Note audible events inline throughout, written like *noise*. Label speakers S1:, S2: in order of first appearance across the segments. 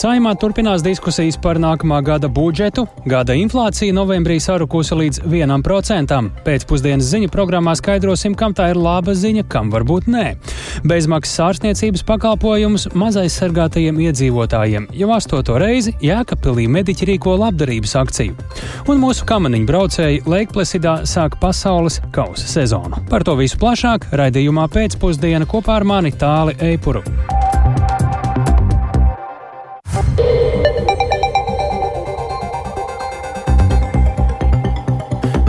S1: Saimā turpinās diskusijas par nākamā gada budžetu. Gada inflācija novembrī sarukusi līdz 1%. Pēcpusdienas ziņu programmā skaidrosim, kam tā ir laba ziņa, kam varbūt nē. Bezmaksas ārstniecības pakalpojumus mazaizsargātajiem iedzīvotājiem jau astoto reizi Jēkabpilī mediķi rīko labdarības akciju. Un mūsu kamaniņu braucēji Leikplesidā sāk pasaules kausa sezonu. Par to visu plašāk raidījumā pēcpusdiena kopā ar mani Tāli Eipuru.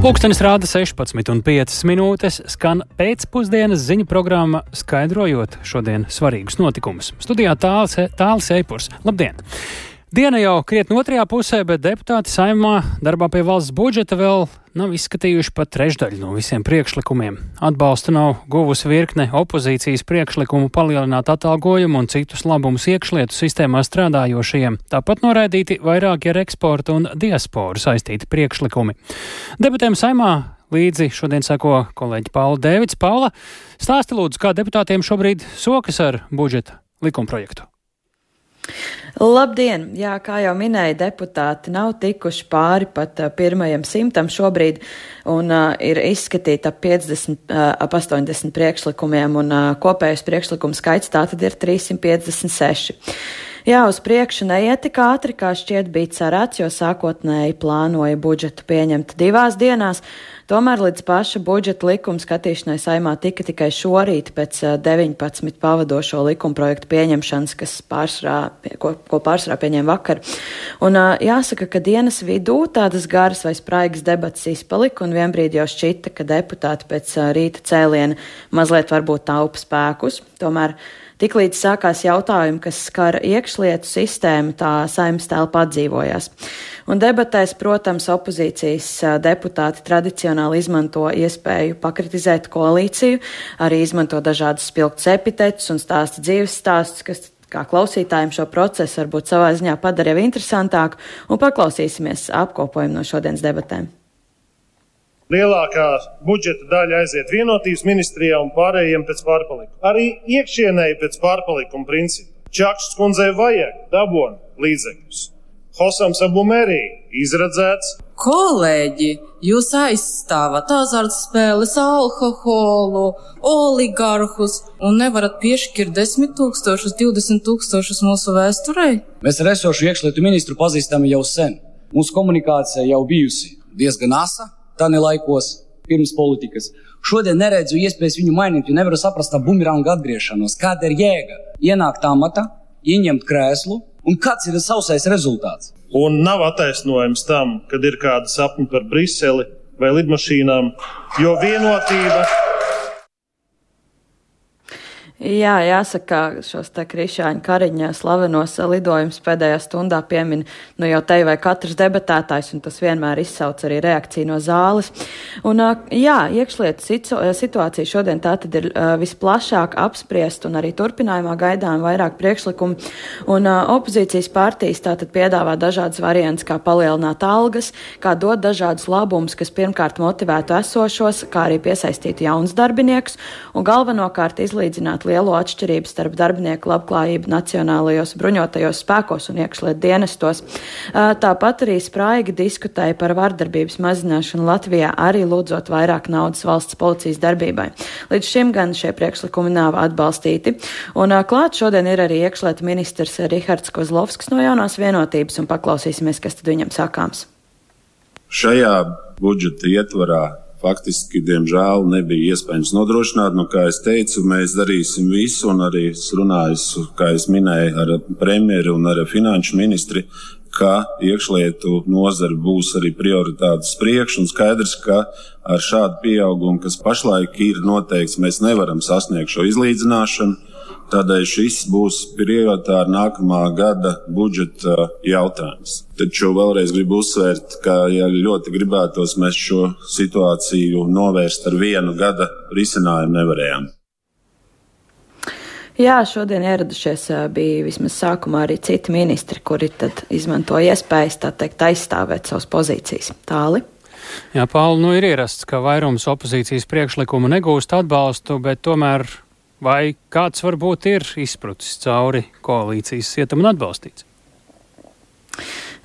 S1: Pūkstens rāda 16,5 minūtes, skan pēcpusdienas ziņu programma, skaidrojot šodienas svarīgus notikumus. Studijā tāls eipurs. Labdien! Diena jau krietni otrajā pusē, bet deputāti saimā darbā pie valsts budžeta vēl nav izskatījuši pat trešdaļu no visiem priekšlikumiem. Atbalsta nav guvusi virkne opozīcijas priekšlikumu palielināt atalgojumu un citus labumus iekšlietu sistēmā strādājošajiem. Tāpat noraidīti vairāki ar eksportu un diasporu saistīti priekšlikumi. Debatēm saimā līdzi šodien sako kolēģi Paula Dēvids. Paula, stāsti lūdzu, kā deputātiem šobrīd sokas ar budžeta likumprojektu.
S2: Labdien! Jā, kā jau minēja, deputāti nav tikuši pāri pat uh, pirmajam simtam šobrīd un uh, ir izskatīti ap 50, uh, ap 80 priekšlikumiem un uh, kopējais priekšlikumu skaits tātad ir 356. Jā, uz priekšu neiet tik ātri, kā šķiet bija cerēts, jo sākotnēji plānoja budžetu pieņemt divās dienās. Tomēr līdz paša budžeta likuma skatīšanai saimā tika tikai šorīt pēc 19 pavadošo likuma projektu pieņemšanas, kas pārsvarā, ko, ko pārsvarā pieņēma vakar. Un jāsaka, ka dienas vidū tādas garas vai spraigas debatas izpalika, un vienbrīd jau šķita, ka deputāti pēc rīta cēliena mazliet varbūt taupa spēkus. Tomēr Tiklīdz sākās jautājumi, kas skar iekšlietu sistēmu, tā saimnes telpa atdzīvojās. Un debatēs, protams, opozīcijas deputāti tradicionāli izmanto iespēju pakritizēt koalīciju, arī izmanto dažādas spilgtas epitetus un stāsta dzīves stāstus, kas kā klausītājiem šo procesu varbūt savā ziņā padara jau interesantāku, un paklausīsimies apkopojumu no šodienas debatēm
S3: lielākā budžeta daļa aiziet vienotības ministrijā un pārējiem pēc pārpalikuma. Arī iekšienēji pēc pārpalikuma principa. Čakšs kundzei vajag dabon līdzekļus. Hosams Abumērī izredzēts.
S4: Kolēģi, jūs aizstāvat azartspēles, alkoholu, oligarhus un nevarat piešķirt 10 tūkstošus, 20 tūkstošus mūsu vēsturei?
S5: Mēs ar esošu iekšlietu ministru pazīstam jau sen. Mūsu komunikācija jau bijusi diezgan asa, tani laikos, pirms politikas. Šodien neredzu iespējas viņu mainīt, jo nevaru saprast tā bumeranga atgriešanos. Kāda ir jēga? Ienākt amata, ieņemt krēslu, un kāds ir sausais rezultāts?
S3: Un nav attaisnojums tam, kad ir kāda sapņa par Briseli vai lidmašīnām, jo vienotība
S2: Jā, jāsaka, šos te Krišāņa Kariņa slavenos lidojumus pēdējā stundā piemin, nu jau te vai katrs debatētājs, un tas vienmēr izsauc arī reakciju no zāles. Un, jā, iekšlietu situācija šodien tā tad ir visplašāk apspriest un arī turpinājumā gaidām vairāk priekšlikumu, un opozīcijas partijas tātad piedāvā dažādas variantas, kā palielināt algas, kā dot dažādus labumus, kas pirmkārt motivētu esošos, kā arī piesaistītu jaunus darbiniekus, un galvenokārt izlīdzināt lielo atšķirību starp darbinieku labklājību nacionālajos bruņotajos spēkos un iekšliet dienestos. Tāpat arī spraigi diskutēja par vardarbības mazināšanu Latvijā, arī lūdzot vairāk naudas valsts policijas darbībai. Līdz šim gan šie priekšlikumi nav atbalstīti. Un klāt šodien ir arī iekšlieta ministrs Rihards Kozlovskis no jaunās vienotības un paklausīsimies, kas tad viņam sakāms.
S6: Šajā budžeta ietvarā faktiski, diemžēl, nebija iespējams nodrošināt. Nu, kā jau teicu, mēs darīsim visu, un arī es runāju, kā jau minēju, ar premjeru un ar finanšu ministri, ka iekšlietu nozare būs arī prioritātes priekš, un skaidrs, ka ar šādu pieaugumu, kas pašlaik ir noteikts, mēs nevaram sasniegt šo izlīdzināšanu. Tādēļ šis būs prioritāri nākamā gada budžeta jautājums. Taču vēlreiz gribu uzsvērt, ka, ja ļoti gribētos, mēs šo situāciju novērst ar vienu gada risinājumu nevarējām.
S2: Jā, šodien ieradušies bija vismaz sākumā arī citi ministri, kuri tad izmanto iespējas, tā teikt, aizstāvēt savas pozīcijas. Tāli.
S1: Jā, Pauli, nu ir ierasts, ka vairums opozīcijas priekšlikumu negūst atbalstu, bet tomēr Vai kāds varbūt ir izprucis cauri koalīcijas cietam un atbalstīts?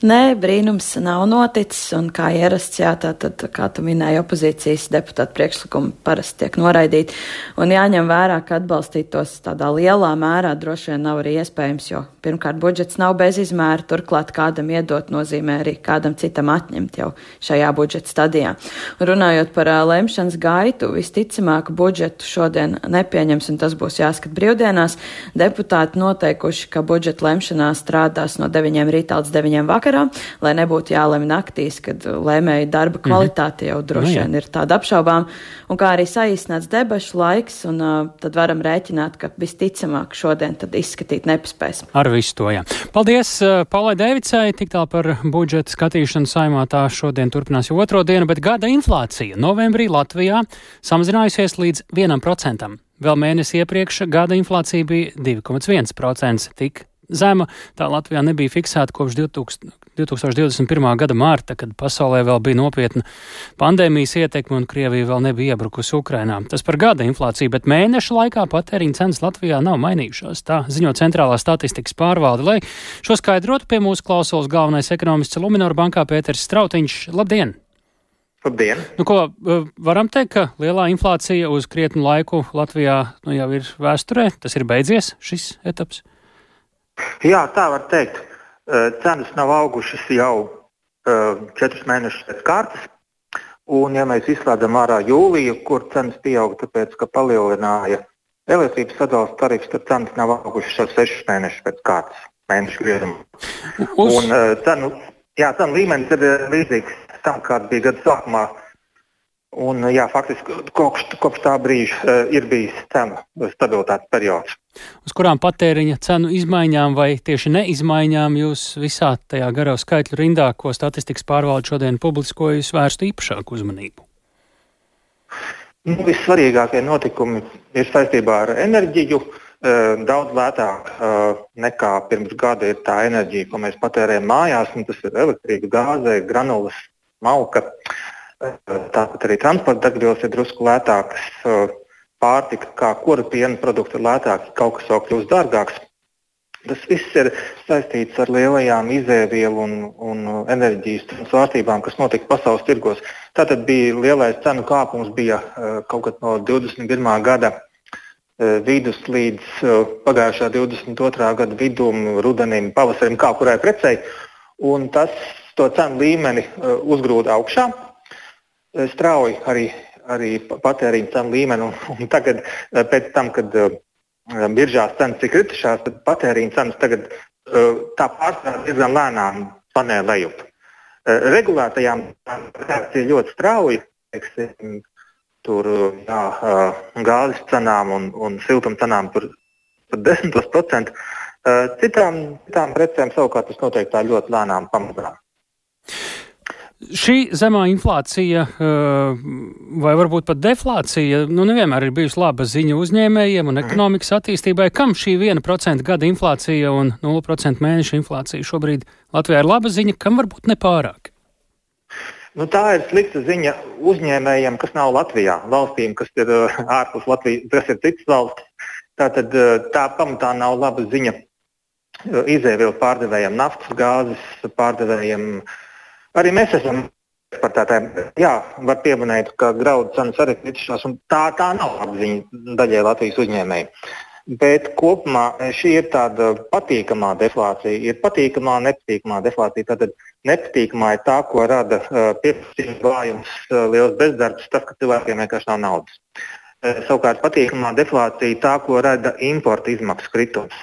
S2: Nē, brīnums nav noticis, un kā ierasts, jā, tā tad, kā tu minēji, opozīcijas deputāta priekšlikumi parasti tiek noraidīti, un jāņem vērā, ka atbalstīt tos tādā lielā mērā droši vien nav arī iespējams, jo pirmkārt budžets nav bez izmēra, turklāt kādam iedot nozīmē arī kādam citam atņemt jau šajā budžeta stadijā. Un runājot par uh, lemšanas gaitu, visticamāk budžetu šodien nepieņems, un tas būs jāskat brīvdienās. Deputāti noteikuši, ka budžeta lemšanā strādās no 9 rītā līdz 9 vakarā, lai nebūtu jālemj naktīs, kad lēmēju darba mhm. kvalitāte jau droši vien ir tāda apšaubām, un kā arī saīsnāts debašu laiks, un uh, tad varam rēķināt, ka visticamāk šodien tad izskatīt nepaspēs.
S1: Ar visu to, jā. Paldies uh, Paulai Devicai, tik tā par budžeta skatīšanu saimā tā šodien turpinās jau otro dienu, bet gada inflācija novembrī Latvijā samazinājusies līdz 1%. Vēl mēnesi iepriekš gada inflācija bija 2,1%. Tik zema. Tā Latvijā nebija fiksēta kopš 2000, 2021. gada mārta, kad pasaulē vēl bija nopietna pandēmijas ietekme un Krievija vēl nebija iebrukusi Ukrainā. Tas par gada inflāciju, bet mēneša laikā patēriņa cenas Latvijā nav mainījušās. Tā ziņo centrālā statistikas pārvalde. Lai šo skaidrotu, pie mūsu klausos galvenais ekonomists Luminora bankā Pēters Strautiņš. Labdien!
S7: Labdien!
S1: Nu, ko, varam teikt, ka lielā inflācija uz krietnu laiku Latvijā nu, jau ir vēsturē. Tas ir beidzies šis etaps.
S7: Jā, tā var teikt. Cenas nav augušas jau četrus mēnešus pēc kārtas. Un, ja mēs izslēdzam ārā jūliju, kur cenas pieauga tāpēc, ka palielināja elektrības sadalījuma tarifs, tad cenas nav augušas jau sešus mēnešus pēc kārtas. Mēnešu griezumā. Uz... Un, cenu, jā, cenu līmenis ir līdzīgs tam, kāds bija gada sākumā. Un, jā, faktiski kopš, kopš tā brīža uh, ir bijis cenu stabilitātes periods.
S1: Uz kurām patēriņa cenu izmaiņām vai tieši neizmaiņām jūs visā tajā garā skaitļu rindā, ko statistikas pārvalde šodien publiskojas, vērstu īpašāku uzmanību?
S7: Nu, vissvarīgākie notikumi ir saistībā ar enerģiju. Daudz lētāk nekā pirms gada ir tā enerģija, ko mēs patērējam mājās. Tas ir elektrība, gāze, granulas, malka. Tāpat arī transporta degvielas ir drusku lētākas pārtika, kā kura piena produkti ir lētāki, kaut kas vēl kļūst dārgāks. Tas viss ir saistīts ar lielajām izēvielu un, un enerģijas svārstībām, kas notika pasaules tirgos. Tātad bija lielais cenu kāpums bija, kaut kad no 21. gada vidus līdz pagājušā 22. gada vidum, rudenim, pavasarim, kā kurai precei. Un tas to cenu līmeni uzgrūda augšā. Strauji arī arī patēriņa cenu līmeni. Un, *laughs* un tagad, eh, pēc tam, kad uh, biržās cenas ir kritušās, tad patēriņa cenas tagad uh, tā pārsvarā diezgan lēnām panē lejup. Uh, regulētajām reakcija ļoti strauji. Teiksim, tur jā, gāzes cenām un, un siltuma cenām tur pat 10%. Citām, citām precēm savukārt tas notiek tā ļoti lēnām pamazām.
S1: Šī zemā inflācija, eh, vai varbūt pat deflācija, nu nevienmēr ir bijusi laba ziņa uzņēmējiem un ekonomikas attīstībai. Kam šī 1% gada inflācija un 0% mēneša inflācija šobrīd Latvijā ir laba ziņa, kam varbūt nepārāk?
S7: Nu, tā ir slikta ziņa uzņēmējiem, kas nav Latvijā, valstīm, kas ir uh, ārpus Latvijas, kas ir citas valstis. Tātad uh, tā pamatā nav laba ziņa izēvielu pārdevējiem, naftas, gāzes pārdevējiem, uh, Arī mēs esam tādām, jā, var pieminēt, ka graudu cenas arī kritušās, un tā, tā nav apziņa daļai Latvijas uzņēmēji. Bet kopumā šī ir tāda patīkamā deflācija. Ir patīkamā nepatīkamā deflācija. Tātad nepatīkamā ir tā, ko rada uh, pieprasījuma vājums, uh, liels bezdarbs, tas, ka cilvēkiem vienkārši nav naudas. Uh, savukārt patīkamā deflācija ir tā, ko rada importa izmaksu kritums.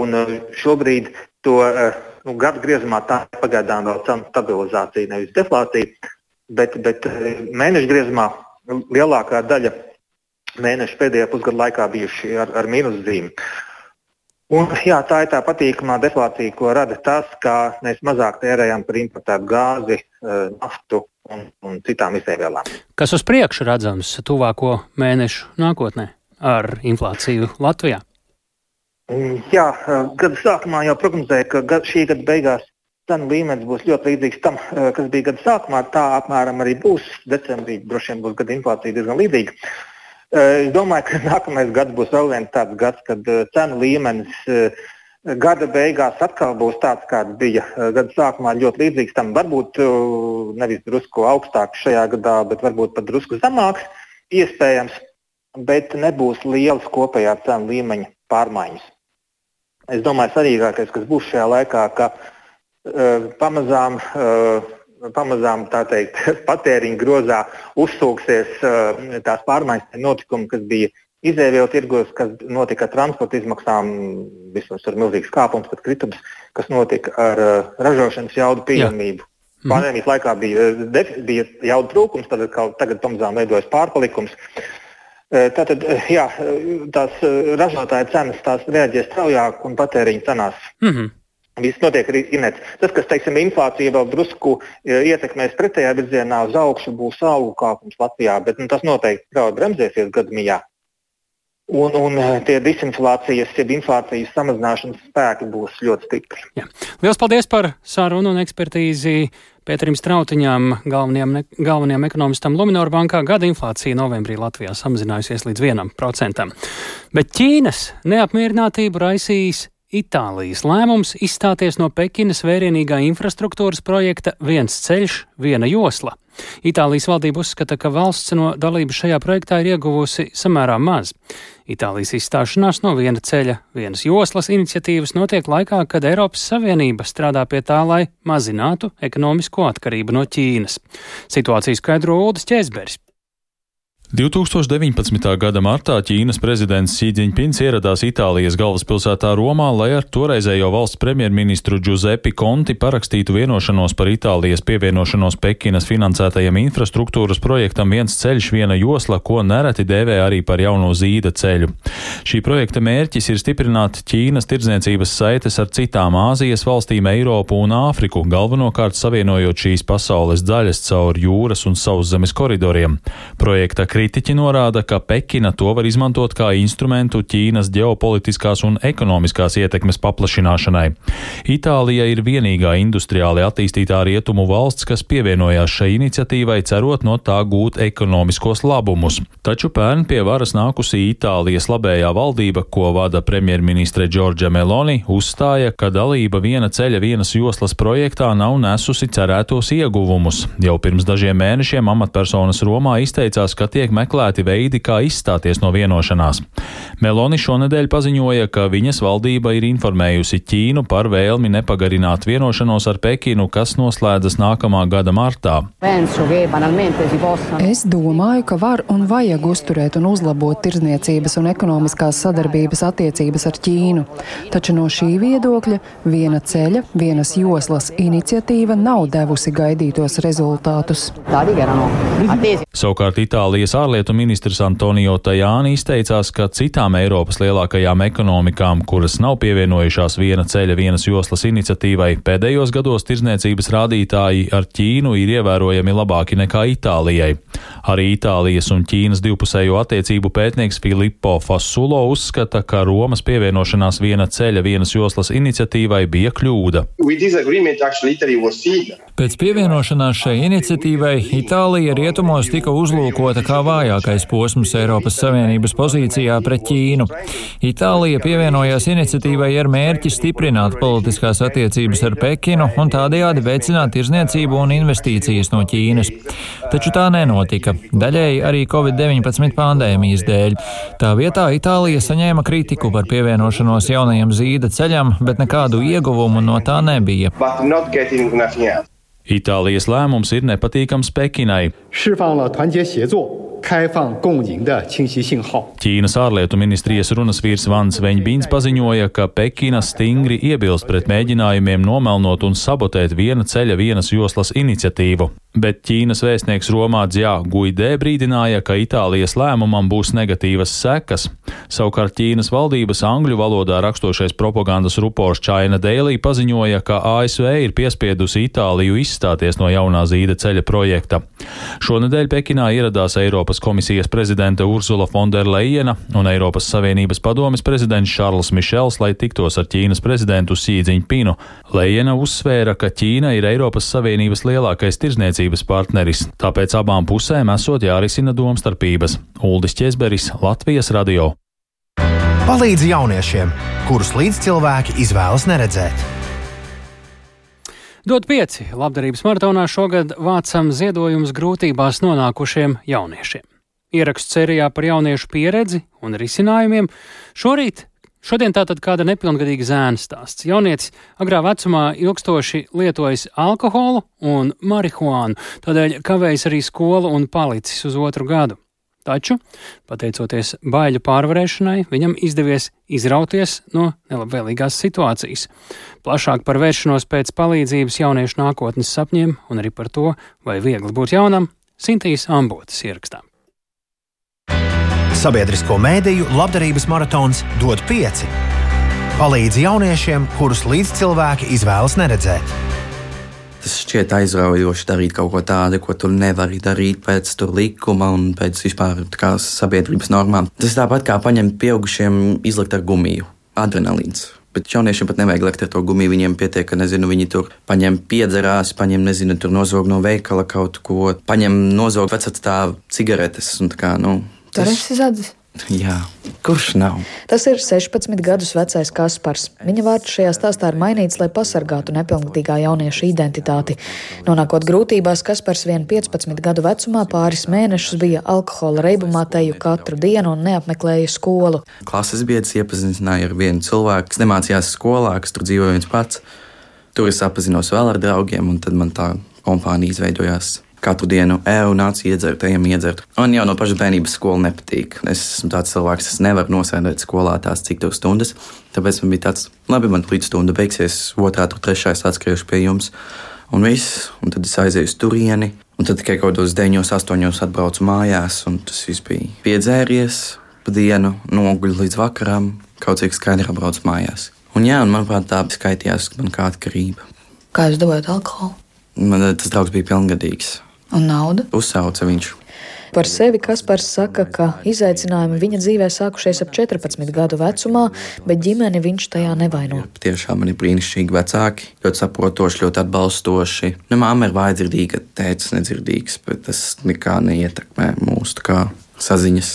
S7: Un šobrīd to nu, gadu griezumā tā pagaidām vēl cenu stabilizācija, nevis deflācija. Bet, bet eh, mēneša griezumā lielākā daļa mēnešu pēdējā pusgada laikā bijuši ar, ar mīnuszīmi. Un, jā, tā ir tā patīkamā deflācija, ko rada tas, ka mēs mazāk tērējam par importētu gāzi, eh, naftu un, un citām izēvielām.
S1: Kas uz priekšu redzams tuvāko mēnešu nākotnē ar inflāciju Latvijā?
S7: Jā, gada sākumā jau prognozēja, ka šī gada beigās cenu līmenis būs ļoti līdzīgs tam, kas bija gada sākumā. Tā apmēram arī būs. Decembrī droši vien būs gada inflācija diezgan līdzīga. Es domāju, ka *laughs* nākamais gads būs vēl viens tāds gads, kad cenu līmenis gada beigās atkal būs tāds, kāds bija gada sākumā, ļoti līdzīgs tam. Varbūt nevis drusku augstāks šajā gadā, bet varbūt pat drusku zemāks, iespējams, bet nebūs lielas kopējā cenu līmeņa pārmaiņas. Es domāju, svarīgākais, kas būs šajā laikā, ka uh, pamazām, uh, pamazām teikt, *laughs* patēriņa grozā uzsūksies uh, tās pārmaiņas, notikumi, kas bija izēvielu tirgos, kas notika ar transporta izmaksām, vismaz ar milzīgu kāpumu, pat kritums, kas notika ar uh, ražošanas jaudu pieejamību. Mhm. Pandēmijas laikā bija, bija jaudu trūkums, tad tagad pamazām veidojas pārpalikums. Uh, tātad, jā, tās ražotāja cenas tās reaģēs straujāk un patēriņa cenās. Mm -hmm. Viss notiek arī inets. Tas, kas, teiksim, inflācija vēl drusku ietekmēs pretējā virzienā uz augšu, būs algu kāpums Latvijā, bet nu, tas noteikti strauji bremzēsies gadu mijā. Un, un eh, tie disinflācijas, jeb inflācijas samazināšanas spēki būs ļoti stipri. Jā.
S1: Lielas paldies par sarunu un ekspertīzi Pēterim Strautiņām, galvenajam, galvenajam ekonomistam Luminor bankā. Gada inflācija novembrī Latvijā samazinājusies līdz 1%. Bet Ķīnas neapmierinātību raisīs Itālijas lēmums izstāties no Pekinas vērienīgā infrastruktūras projekta viens ceļš, viena josla. Itālijas valdība uzskata, ka valsts no dalības šajā projektā ir ieguvusi samērā maz. Itālijas izstāšanās no viena ceļa, vienas joslas iniciatīvas notiek laikā, kad Eiropas Savienība strādā pie tā, lai mazinātu ekonomisko atkarību no Ķīnas. Situāciju skaidro Ulris Čēzberis.
S8: 2019. gada martā Ķīnas prezidents Sīdziņpins ieradās Itālijas galvaspilsētā Romā, lai ar toreizējo valsts premjerministru Giuseppe Conti parakstītu vienošanos par Itālijas pievienošanos Pekinas finansētajam infrastruktūras projektam viens ceļš, viena josla, ko nereti dēvē arī par jauno zīda ceļu. Šī projekta mērķis ir stiprināt Ķīnas tirdzniecības saites ar citām Āzijas valstīm, Eiropu un Āfriku, galvenokārt savienojot šīs pasaules daļas caur jūras un sauszemes koridoriem. Projekta Kritiķi norāda, ka Pekina to var izmantot kā instrumentu Ķīnas ģeopolitiskās un ekonomiskās ietekmes paplašināšanai. Itālija ir vienīgā industriāli attīstītā rietumu valsts, kas pievienojās šai iniciatīvai, cerot no tā gūt ekonomiskos labumus. Taču pērn pie varas nākusī Itālijas labējā valdība, ko vada premjerministre Džordža Meloni, uzstāja, ka dalība viena ceļa vienas joslas projektā nav nesusi cerētos ieguvumus. Jau pirms dažiem mēnešiem amatpersonas Romā izteicās, ka tiek meklēti veidi, kā izstāties no vienošanās. Meloni šonedēļ paziņoja, ka viņas valdība ir informējusi Ķīnu par vēlmi nepagarināt vienošanos ar Pekinu, kas noslēdzas nākamā gada martā.
S9: Es domāju, ka var un vajag uzturēt un uzlabot tirdzniecības un ekonomiskās sadarbības attiecības ar Ķīnu, taču no šī viedokļa viena ceļa, vienas joslas iniciatīva nav devusi gaidītos rezultātus.
S8: Savukārt Itālijas ārlietu ministrs Antonio Tajāni izteicās, ka citām Eiropas lielākajām ekonomikām, kuras nav pievienojušās viena ceļa, vienas joslas iniciatīvai, pēdējos gados tirzniecības rādītāji ar Ķīnu ir ievērojami labāki nekā Itālijai. Arī Itālijas un Ķīnas divpusējo attiecību pētnieks Filippo Fasulo uzskata, ka Romas pievienošanās viena ceļa, vienas joslas iniciatīvai bija kļūda.
S10: Pēc pievienošanās šai iniciatīvai Itālija rietumos tika uzlūkota kā vājākais posms Eiropas Savienības pozīcijā pret Ķīnu. Itālija pievienojās iniciatīvai ar mērķi stiprināt politiskās attiecības ar Pekinu un tādējādi veicināt tirzniecību un investīcijas no Ķīnas. Taču tā nenotika, daļēji arī Covid-19 pandēmijas dēļ. Tā vietā Itālija saņēma kritiku par pievienošanos jaunajam zīda ceļam, bet nekādu ieguvumu no tā nebija.
S8: Itālijas lēmums ir nepatīkams Pekinai.
S11: 释放了团结协作。开放共赢的清晰信号。
S8: Ķīnas ārlietu ministrijas runas vīrs Vans Veņbīns paziņoja, ka Pekina stingri iebilst pret mēģinājumiem nomelnot un sabotēt viena ceļa vienas joslas iniciatīvu. Bet Ķīnas vēstnieks Romā Dzjā Guidē brīdināja, ka Itālijas lēmumam būs negatīvas sekas. Savukārt Ķīnas valdības angļu valodā rakstošais propagandas rupors China Daily paziņoja, ka ASV ir piespiedusi Itāliju izstāties no jaunā zīda ceļa projekta. Šonadēļ Pekinā ieradās Eiropas komisijas prezidente Ursula Fonderleina un Eiropas Savienības padomes prezidents Šarls Mišels, lai tiktos ar Ķīnas prezidentu Sīdziņu Pinu. Leina uzsvēra, ka Ķīna ir Eiropas Savienības lielākais tirzniecības partneris, tāpēc abām pusēm esot jārisina domstarpības. Uldis Česberis, Latvijas radio.
S12: palīdz jauniešiem, kurus līdzcilvēki izvēlas neredzēt.
S1: Dot pieci labdarības maratonā šogad vācam ziedojumus grūtībās nonākušiem jauniešiem. Ieraksts sērijā par jauniešu pieredzi un risinājumiem šorīt Šodien tātad kāda nepilngadīga zēna stāsts. Jaunietis agrā vecumā ilgstoši lietojis alkoholu un marihuānu, tādēļ kavējas arī skolu un palicis uz otru gadu. Taču, pateicoties baiļu pārvarēšanai, viņam izdevies izrauties no nelabvēlīgās situācijas. Plašāk par vēršanos pēc palīdzības jauniešu nākotnes sapņiem un arī par to, vai viegli būt jaunam, Sintīs Ambotas ierakstā.
S12: Sabiedrisko mēdīju labdarības maratons dod pieci. Palīdz jauniešiem, kurus līdzcilvēki izvēlas neredzēt.
S13: Tas šķiet aizraujoši darīt kaut ko tādu, ko tu nevari darīt pēc likuma un pēc vispār sabiedrības normām. Tas tāpat kā paņemt pieaugušiem izlikt ar gumiju, adrenalīns. Bet jauniešiem pat nevajag likt ar to gumiju. Viņiem pietiek, ka nezinu, viņi tur paņem piedzerās, paņem, nezinu, tur nozog no veikala kaut ko, paņem nozog vecatstāvu cigaretes un tā kā, nu,
S14: Tas ir zadzis.
S13: Jā, kurš nav?
S14: Tas ir 16 gadus vecais Kaspars. Viņa vārds šajā stāstā ir mainīts, lai pasargātu nepilngadīgā jaunieša identitāti. Nonākot grūtībās, Kaspars vien 15 gadu vecumā pāris mēnešus bija alkohola reibumā teju katru dienu un neapmeklēja skolu.
S13: Klases biedrs iepazīstināja ar vienu cilvēku, kas nemācījās skolā, kas tur dzīvoja viens pats. Tur es apzinos vēl ar draugiem, un tad man tā kompānija izveidojās katru dienu eju, nāc iedzert, ejam iedzert. Man jau no paša bērnības skola nepatīk. Es esmu tāds cilvēks, kas nevar nosēdēt skolā tās cik tur stundas. Tāpēc man bija tāds, labi, man līdz stunda beigsies, otrā, tur trešais atskriešu pie jums. Un viss, un tad es aizēju uz turieni, un tad tikai kaut kādos 9, 8 atbraucu mājās, un tas viss bija piedzēries pa dienu, noguļu līdz vakaram, kaut cik skaidri atbraucu mājās. Un jā, un manuprāt, tā skaitījās man kā atkarība.
S14: Kā jūs dabūjāt alkoholu?
S13: Man tas draugs bija pilngadīgs.
S14: Un nauda?
S13: Uzsauca viņš.
S14: Par sevi Kaspars saka, ka izaicinājumi viņa dzīvē sākušies ap 14 gadu vecumā, bet ģimeni viņš tajā nevaino.
S13: Tiešām man ir brīnišķīgi vecāki, ļoti saprotoši, ļoti atbalstoši. Nu, Māma ir vājdzirdīga, tēvs nedzirdīgs, bet tas nekā neietekmē mūsu saziņas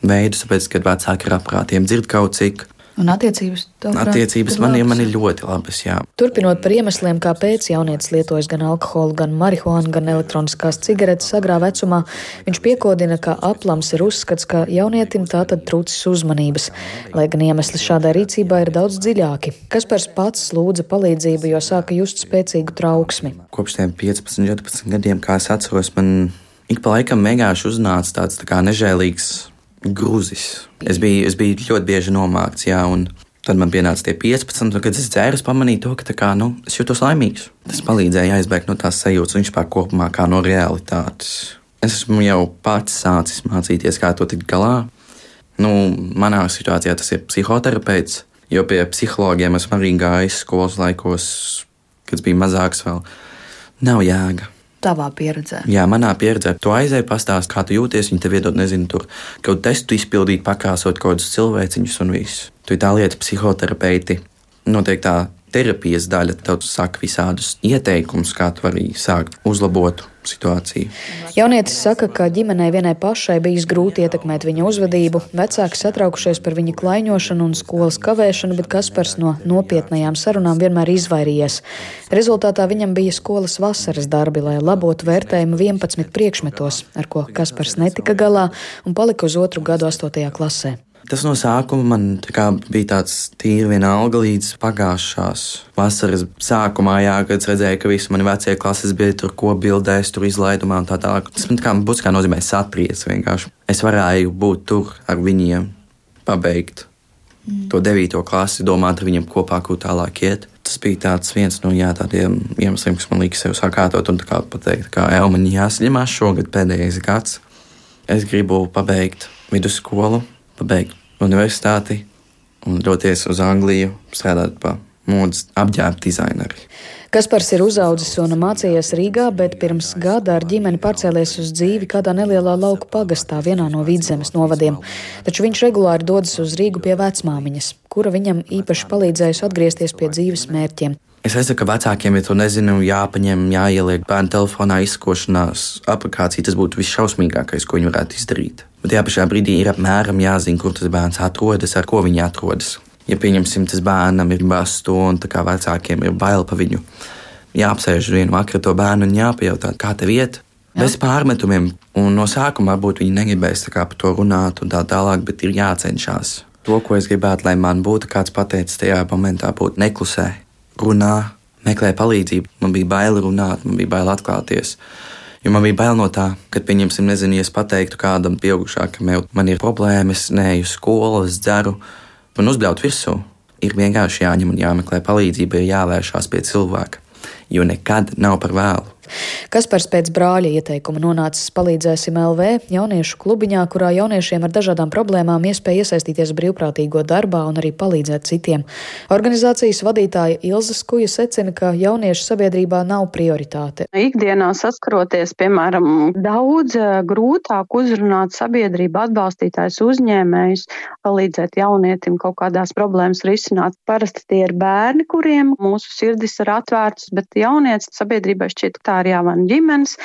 S13: veidus, tāpēc, kad vecāki ir apkārtiem dzird kaut cik.
S14: Un attiecības
S13: tavuprāt, attiecības man, ir, man ir ļoti labas. Jā.
S14: Turpinot par iemesliem, kāpēc jaunietis lietojas gan alkoholu, gan marihuānu, gan elektroniskās cigaretes agrā vecumā, viņš piekodina, ka aplams ir uzskats, ka jaunietim tā tad trūcis uzmanības, lai gan iemesli šādai rīcībai ir daudz dziļāki. Kaspars pats lūdza palīdzību, jo sāka just spēcīgu trauksmi.
S13: Kopš tiem 15, 14 gadiem, kā es atceros, man ik pa laikam vienkārši uznāca tāds tā kā nežēlīgs grūzis. Es biju, es biju ļoti bieži nomākts, jā, un tad man pienāca tie 15, un kad es dzēru, es pamanīju to, ka kā, nu, es jūtos laimīgs. Tas palīdzēja aizbēgt no tās sajūtas, un vispār kopumā kā no realitātes. Es esmu jau pats sācis mācīties, kā to tikt galā. Nu, manā situācijā tas ir psihoterapeits, jo pie psihologiem esmu arī gājis skolas laikos, kad bija mazāks vēl. Nav jēga
S14: tavā pieredzē?
S13: Jā, manā pieredzē. Tu aizēji pastāstīt, kā tu jūties. Viņi tev iedod, nezinu, tur kaut kādu testu izpildīt, pakrāsot kaut kādus cilvēciņus un visu. Tu tā lieta psihoterapeiti. Noteikti tā terapijas daļa tev saka visādus ieteikumus, kā tu vari sākt uzlabot situāciju.
S14: Jaunietis saka, ka ģimenei vienai pašai bijis grūti ietekmēt viņa uzvedību. Vecāki satraukušies par viņa klaiņošanu un skolas kavēšanu, bet Kaspars no nopietnajām sarunām vienmēr izvairījies. Rezultātā viņam bija skolas vasaras darbi, lai labotu vērtējumu 11 priekšmetos, ar ko Kaspars netika galā un palika uz otru gadu 8. klasē.
S13: Tas no sākuma man tā bija tāds tīri vienalga līdz pagājušās vasaras sākumā, jā, kad redzēju, ka visi mani vecie klases bija tur ko bildēs, tur izlaidumā un tā tālāk. Tas man kā būtiskā nozīmē satries vienkārši. Es varēju būt tur ar viņiem, pabeigt mm. to devīto klasi, domāt ar viņiem kopā, ko tālāk iet. Tas bija viens no jā, tādiem iemesliem, kas man lika sev sakārtot un kā pateikt, kā jau man jāsaņemās šogad pēdējais gads. Es gribu pabeigt vidusskolu, pabeigt universitāti un doties uz Angliju, strādāt pa modes apģērba dizaineri.
S14: Kaspars ir uzaudzis un mācījies Rīgā, bet pirms gada ar ģimeni pārcēlies uz dzīvi kādā nelielā lauku pagastā, vienā no vidzemes novadiem. Taču viņš regulāri dodas uz Rīgu pie vecmāmiņas, kura viņam īpaši palīdzējusi atgriezties pie dzīves mērķiem.
S13: Es saku, ka vecākiem, ja to nezinu, jāpaņem, jāieliek bērnu telefonā izskošanās aplikācija. Tas būtu visšausmīgākais, ko viņi varētu izdarīt. Bet jā, pašā brīdī ir apmēram jāzina, kur tas bērns atrodas, ar ko viņi atrodas. Ja pieņemsim, tas bērnam ir bastu un tā kā vecākiem ir bail pa viņu, jāapsēž vienu vakaru to bērnu un jāpajautā, kā tev iet. Jā. Bez pārmetumiem, un no sākuma varbūt viņi negribēs par to runāt, un tā tālāk, bet ir jācenšas. To, ko es gribētu, lai man būtu kāds pateicis tajā momentā, būtu neklusē, runā, meklē palīdzību. Man bija bail runāt, man bija bail atklāties. Jo man bija bail no tā, ka, pieņemsim, nezinu, ja es pateiktu kādam pieaugušākam, ka man ir problēmas, neju skolu, es dzeru, man uzbļaut virsū. Ir vienkārši jāņem un jāmeklē palīdzība, ir jāvēršās pie cilvēka, jo nekad nav par vēlu.
S14: Kaspars pēc brāļa ieteikuma nonācis palīdzēsim LV jauniešu klubiņā, kurā jauniešiem ar dažādām problēmām iespēja iesaistīties brīvprātīgo darbā un arī palīdzēt citiem. Organizācijas vadītāja Ilza Skuja secina, ka jauniešu sabiedrībā nav prioritāte.
S15: Ikdienā saskaroties, piemēram, daudz eh, grūtāk uzrunāt sabiedrību, atbalstītājs uzņēmējus, palīdzēt jaunietim kaut kādās problēmas risināt. Parasti tie ir bērni, kuriem mūsu sirdis ir atvērtas, bet jaunietis sabiedrībai šķiet, tā ir jāvan ģimenes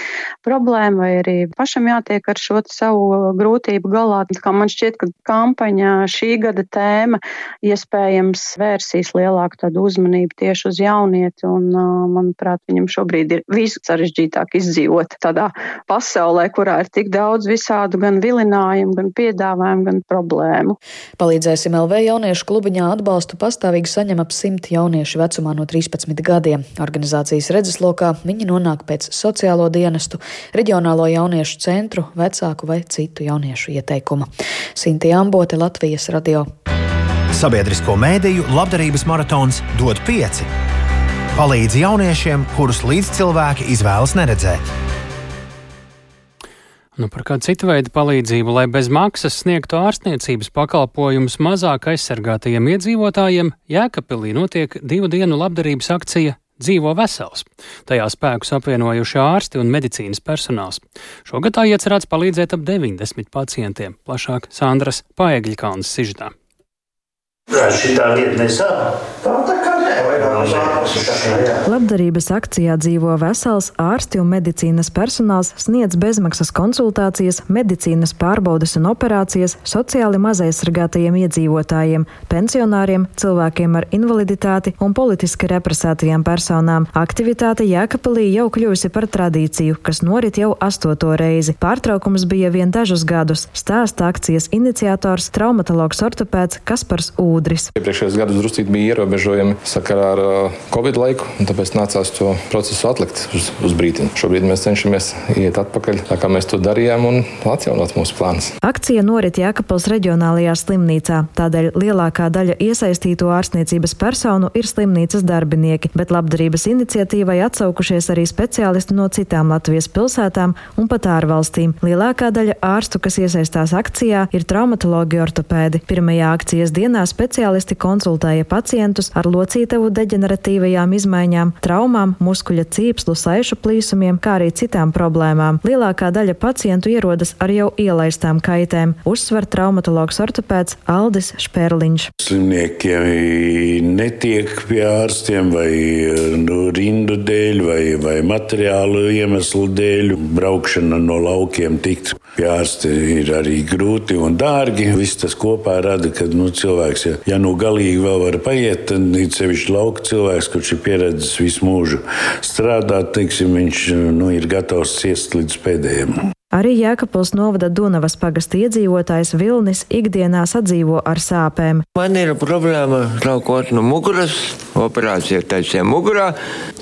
S15: problēma, vai arī pašam jātiek ar šo savu grūtību galā. Kā man šķiet, ka kampaņā šī gada tēma iespējams vērsīs lielāku tādu uzmanību tieši uz jaunieti, un, manuprāt, viņam šobrīd ir vissarežģītāk izdzīvot tādā pasaulē, kurā ir tik daudz visādu gan vilinājumu, gan piedāvājumu, gan problēmu.
S14: Palīdzēsim LV jauniešu klubiņā atbalstu pastāvīgi saņem ap simt jauniešu vecumā no 13 gadiem. Organizācijas redzeslokā viņi nonāk pēc sociālo dienestu, reģionālo jauniešu centru, vecāku vai citu jauniešu ieteikuma. Sinti Ambote, Latvijas radio.
S12: Sabiedrisko mēdīju labdarības maratons dod pieci. Palīdz jauniešiem, kurus līdzcilvēki izvēlas neredzēt.
S1: Nu, par kādu citu veidu palīdzību, lai bez maksas sniegtu ārstniecības pakalpojumus mazāk aizsargātajiem iedzīvotājiem, Jēkabpilī notiek divu dienu labdarības akcija dzīvo vesels. Tajā spēkus apvienojuši ārsti un medicīnas personāls. Šogad tā iecerēts palīdzēt ap 90 pacientiem. Plašāk Sandras Paegļkalnas sižetā.
S16: Šī tā lieta nesāp. Tā, tā kā
S17: Labdarības akcijā dzīvo vesels ārsti un medicīnas personāls sniedz bezmaksas konsultācijas, medicīnas pārbaudes un operācijas sociāli mazaizsargātajiem iedzīvotājiem, pensionāriem, cilvēkiem ar invaliditāti un politiski represētajām personām. Aktivitāte Jēkabpilī jau kļuvusi par tradīciju, kas norit jau astoto reizi. Pārtraukums bija vien dažus gadus, stāsta akcijas iniciators traumatologs ortopēds Kaspars Ūdris.
S18: Iepriekšējos gados druscīt bija ierobežojumi sakarā ar Covid laiku, un tāpēc nācās to procesu atlikt uz, uz brīdi. Šobrīd mēs cenšamies iet atpakaļ, tā kā mēs to darījām, un atjaunot mūsu plānus.
S17: Akcija norit Jēkabpils reģionālajā slimnīcā, tādēļ lielākā daļa iesaistīto ārstniecības personu ir slimnīcas darbinieki, bet labdarības iniciatīvai atsaukušies arī speciālisti no citām Latvijas pilsētām un pat ārvalstīm. Lielākā daļa ārstu, kas iesaistās akcijā, ir traumatologi ortopēdi. Pirmajā akcijas dienā speciālisti konsultēja pacientus ar locītavu deģeneratīvajām izmaiņām, traumām, muskuļa cīpslu, saišu plīsumiem, kā arī citām problēmām. Lielākā daļa pacientu ierodas ar jau ielaistām kaitēm, uzsver traumatologs ortopēds Aldis Šperliņš.
S19: Slimnieki netiek pie ārstiem vai nu, rindu dēļ vai, vai materiālu iemeslu dēļ. Braukšana no laukiem tikt pie ārsta ir arī grūti un dārgi. Viss tas kopā rada, ka nu, cilvēks, ja, ja nu galīgi vēl var paiet, tad ir sevišķi lauka cilvēks, kurš ir pieredzējis visu mūžu strādāt, teiksim, viņš nu, ir gatavs ciest līdz pēdējiem.
S17: Arī Jēkabils novada Dunavas pagasta iedzīvotājs Vilnis ikdienā sadzīvo ar sāpēm.
S20: Man ir problēma traukot no muguras, operācija taisīja mugurā,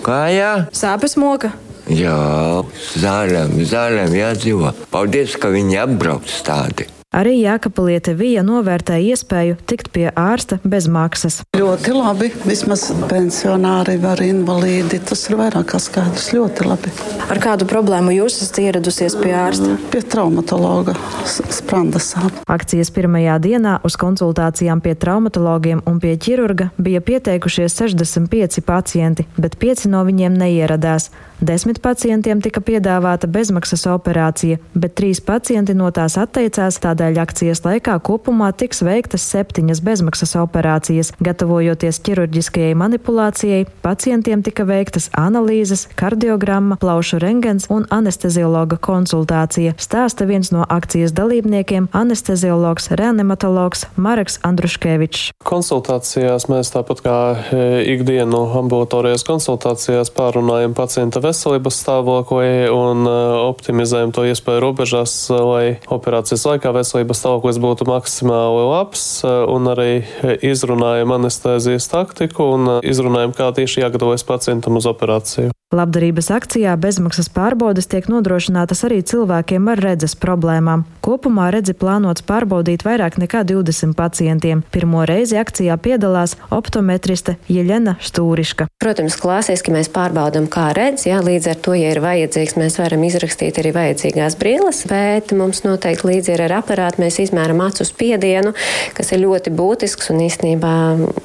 S20: kājā.
S17: Sāpes moka.
S20: Jā, zālēm, zālēm jādzīvo. Paldies, ka viņi apbrauc tādi.
S17: Arī Jēkabaliete Vija novērtēja iespēju tikt pie ārsta bez maksas.
S21: Ļoti labi. Vismaz pensionāri var invalīdi. Tas ir vairāk kā skaidrs. Ļoti labi.
S17: Ar kādu problēmu jūs esat ieradusies pie ārsta?
S21: Pie traumatologa sprandasām.
S17: Akcijas pirmajā dienā uz konsultācijām pie traumatologiem un pie ķirurga bija pieteikušies 65 pacienti, bet 5 no viņiem neieradās. Desmit pacientiem tika piedāvāta bezmaksas operācija, bet trīs pacienti no tās atteicās, tādēļ akcijas laikā kopumā tiks veiktas septiņas bezmaksas operācijas. Gatavojoties ķirurģiskajai manipulācijai, pacientiem tika veiktas analīzes, kardiogramma, plaušu rengens un anesteziologa konsultācija, stāsta viens no akcijas dalībniekiem - anesteziologs, reanimatologs Mareks Andruškevičs.
S22: Konsultācijās mēs tāpat kā e, ikdienu ambulatorijās konsultācijās pārunājam pacienta veselības stāvokli un e, optimizējam to iespēju robežās, lai operācijas laikā veselības stāvoklis būtu maksimāli labs un arī izrunājam anestēzijas taktiku un izrunājam, kā tieši jāgatavojas pacientam uz operāciju.
S17: Labdarības akcijā bezmaksas pārbaudes tiek nodrošinātas arī cilvēkiem ar redzes problēmām. Kopumā redzi plānots pārbaudīt vairāk nekā 20 pacientiem. Pirmo reizi akcijā piedalās optometriste Jeļena Stūriška.
S23: Protams, klasiski mēs pārbaudam, kā redz, jā, līdz ar to, ja ir vajadzīgs, mēs varam izrakstīt arī vajadzīgās brilles, bet mums noteikti līdzi ar aparātu mēs izmēram acu spiedienu, kas ir ļoti būtisks un īstenībā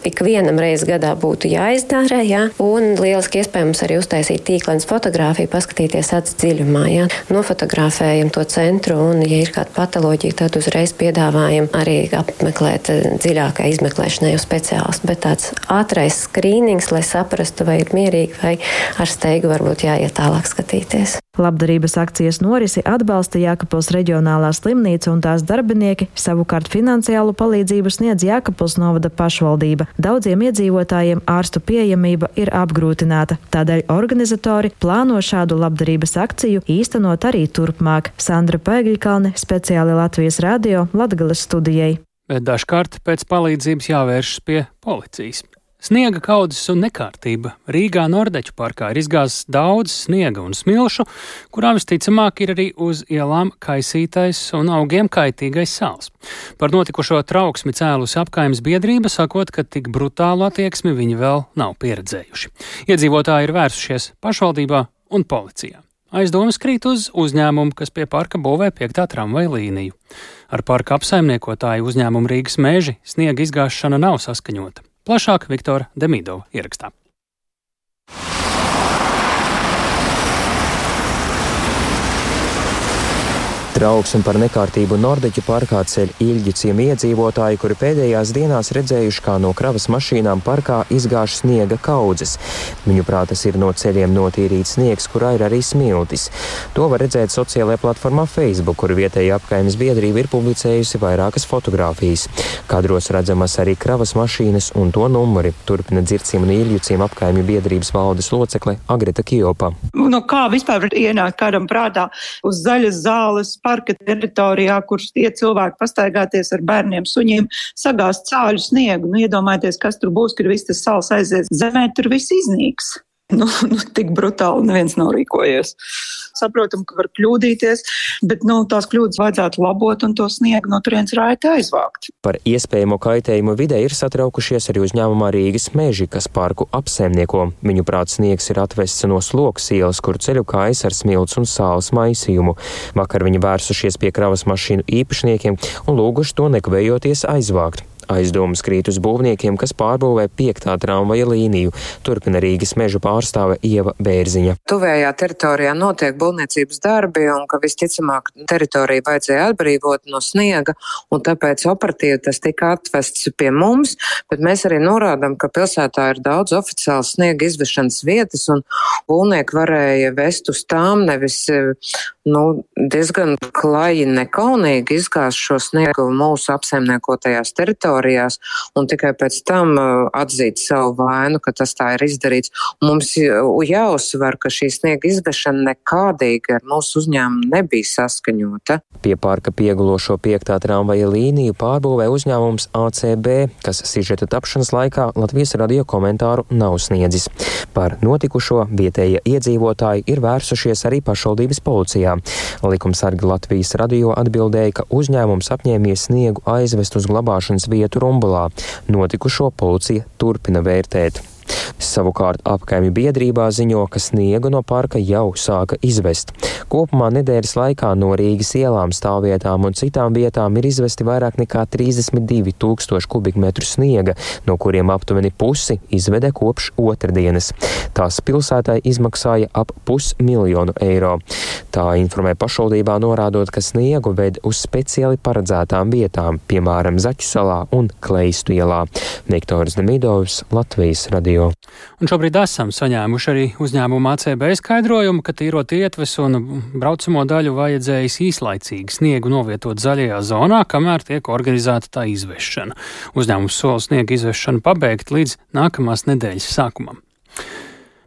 S23: ikvienam reiz gadā būtu jāizdara, jā, un lieliski iespējams arī uztaisīt arī tīklens fotografiju, paskatīties acis dziļumā. Ja? Nofotografējam to centru, un, ja ir kāda patoloģija, tad uzreiz piedāvājam arī apmeklēt eh, dziļākai izmeklēšanai uz speciālistu. Bet tāds ātrais skrīnings, lai saprastu, vai ir mierīgi, vai ar steigu varbūt jāiet tālāk skatīties.
S17: Labdarības akcijas norisi atbalsta Jākapils reģionālā slimnīca un tās darbinieki, savukārt finansiālu palīdzību sniedz Jākapils novada pašvaldība. Daudziem iedzīvotājiem ārstu pieejamība ir apgrūtināta, tādēļ organizatori plāno šādu labdarības akciju īstenot arī turpmāk. Sandra Pēgļkalne speciāli Latvijas radio Latgales studijai.
S1: Bet dažkārt pēc palīdzības jāvēršas pie policijas. Sniega kaudzes un nekārtība Rīgā Nordeķu parkā ir izgāzis daudz sniega un smilšu, kurā visticamāk ir arī uz ielām kaisītais un augiem kaitīgais sāls. Par notikušo trauksmi cēlus apkaimes biedrība, sakot, ka tik brutālu attieksmi viņi vēl nav pieredzējuši. Iedzīvotāji ir vērsušies pašvaldībā un policijā. Aizdomas krīt uz uzņēmumu, kas pie parka būvē piektā tramvaja līniju. Ar parka apsaimniekotāju uzņēmumu Rīgas mēži sniega izgāšana nav saskaņota. Plašāk Viktora Demidova ierakstā.
S24: Trauksmi par nekārtību Nordeķu parkā ceļ Ilģu ciemu iedzīvotāji, kuri pēdējās dienās redzējuši, kā no kravas mašīnām parkā izgāž sniega kaudzes. Viņu prātas ir no ceļiem notīrīts sniegs, kurā ir arī smiltis. To var redzēt sociālajā platformā Facebook, kur vietēja apkaimes biedrība ir publicējusi vairākas fotogrāfijas. Kadros redzamas arī kravas mašīnas un to numuri. Turpina dzircim un ciemu apkaimju biedrības valdes locekle Agrita Kjopa.
S25: Nu, kā vispār var ienākt kādam prātā uz zaļas zāles? Parka teritorijā, kur tie cilvēki pastaigāties ar bērniem, suņiem, sagāzt cāļu sniegu. Nu, iedomājieties, kas tur būs, kad viss tas sals aizies zemē, tur viss iznīks. Nu, *laughs* nu, tik brutāli neviens nav rīkojies. Saprotam, ka var kļūdīties, bet nu, tās kļūdas vajadzētu labot un to sniegu no turienes raiti aizvākt.
S24: Par iespējamo kaitējumu vidē ir satraukušies arī uzņēmumā Rīgas meži, kas parku apsaimnieko. Viņu prāt sniegs ir atvests no sloks ielas, kur ceļu kājas ar smilts un sāls maisījumu. Vakar viņi vērsušies pie kravas mašīnu īpašniekiem un lūguši to nekavējoties aizvākt. Aizdomas krīt uz būvniekiem, kas pārbūvē piektā tramvaja līniju, turpina Rīgas meža pārstāve Ieva Bērziņa.
S26: Tuvējā teritorijā notiek būvniecības darbi, un ka visticamāk teritoriju vajadzēja atbrīvot no sniega, un tāpēc operatīvi tas tika atvests pie mums, bet mēs arī norādām, ka pilsētā ir daudz oficiāls sniega izvešanas vietas, un būvnieki varēja vest uz tām nevis nu, diezgan klaji nekaunīgi izgāzt šo sniegu mūsu apsaimniekotajās teritorijās teritorijās un tikai pēc tam uh, atzīt savu vainu, ka tas tā ir izdarīts. Mums jāuzsver, ka šī sniega izvešana nekādīgi ar mūsu uzņēmumu nebija saskaņota.
S24: Pie parka piegulošo piektā tramvaja līniju pārbūvē uzņēmums ACB, kas sižeta tapšanas laikā Latvijas radio komentāru nav sniedzis. Par notikušo vietējie iedzīvotāji ir vērsušies arī pašvaldības policijā. Likumsargi Latvijas radio atbildēja, ka uzņēmums apņēmies sniegu aizvest uz glabāšanas vietu vietu Rumbulā. Notikušo policija turpina vērtēt. Savukārt apkaimju biedrībā ziņo, ka sniegu no parka jau sāka izvest. Kopumā nedēļas laikā no Rīgas ielām, stāvvietām un citām vietām ir izvesti vairāk nekā 32 tūkstoši kubikmetru sniega, no kuriem aptuveni pusi izvede kopš otrdienas. Tās pilsētai izmaksāja ap pusmiljonu eiro. Tā informē pašvaldībā norādot, ka sniegu ved uz speciāli paredzētām vietām, piemēram, Zaķu salā un Kleistu ielā. Viktors Demidovs, Latvijas radio.
S1: Un šobrīd esam saņēmuši arī uzņēmumu ACB skaidrojumu, ka tīrot ietves un braucamo daļu vajadzējis īslaicīgi sniegu novietot zaļajā zonā, kamēr tiek organizēta tā izvešana. Uzņēmums sola sniega izvešanu pabeigt līdz nākamās nedēļas sākumam.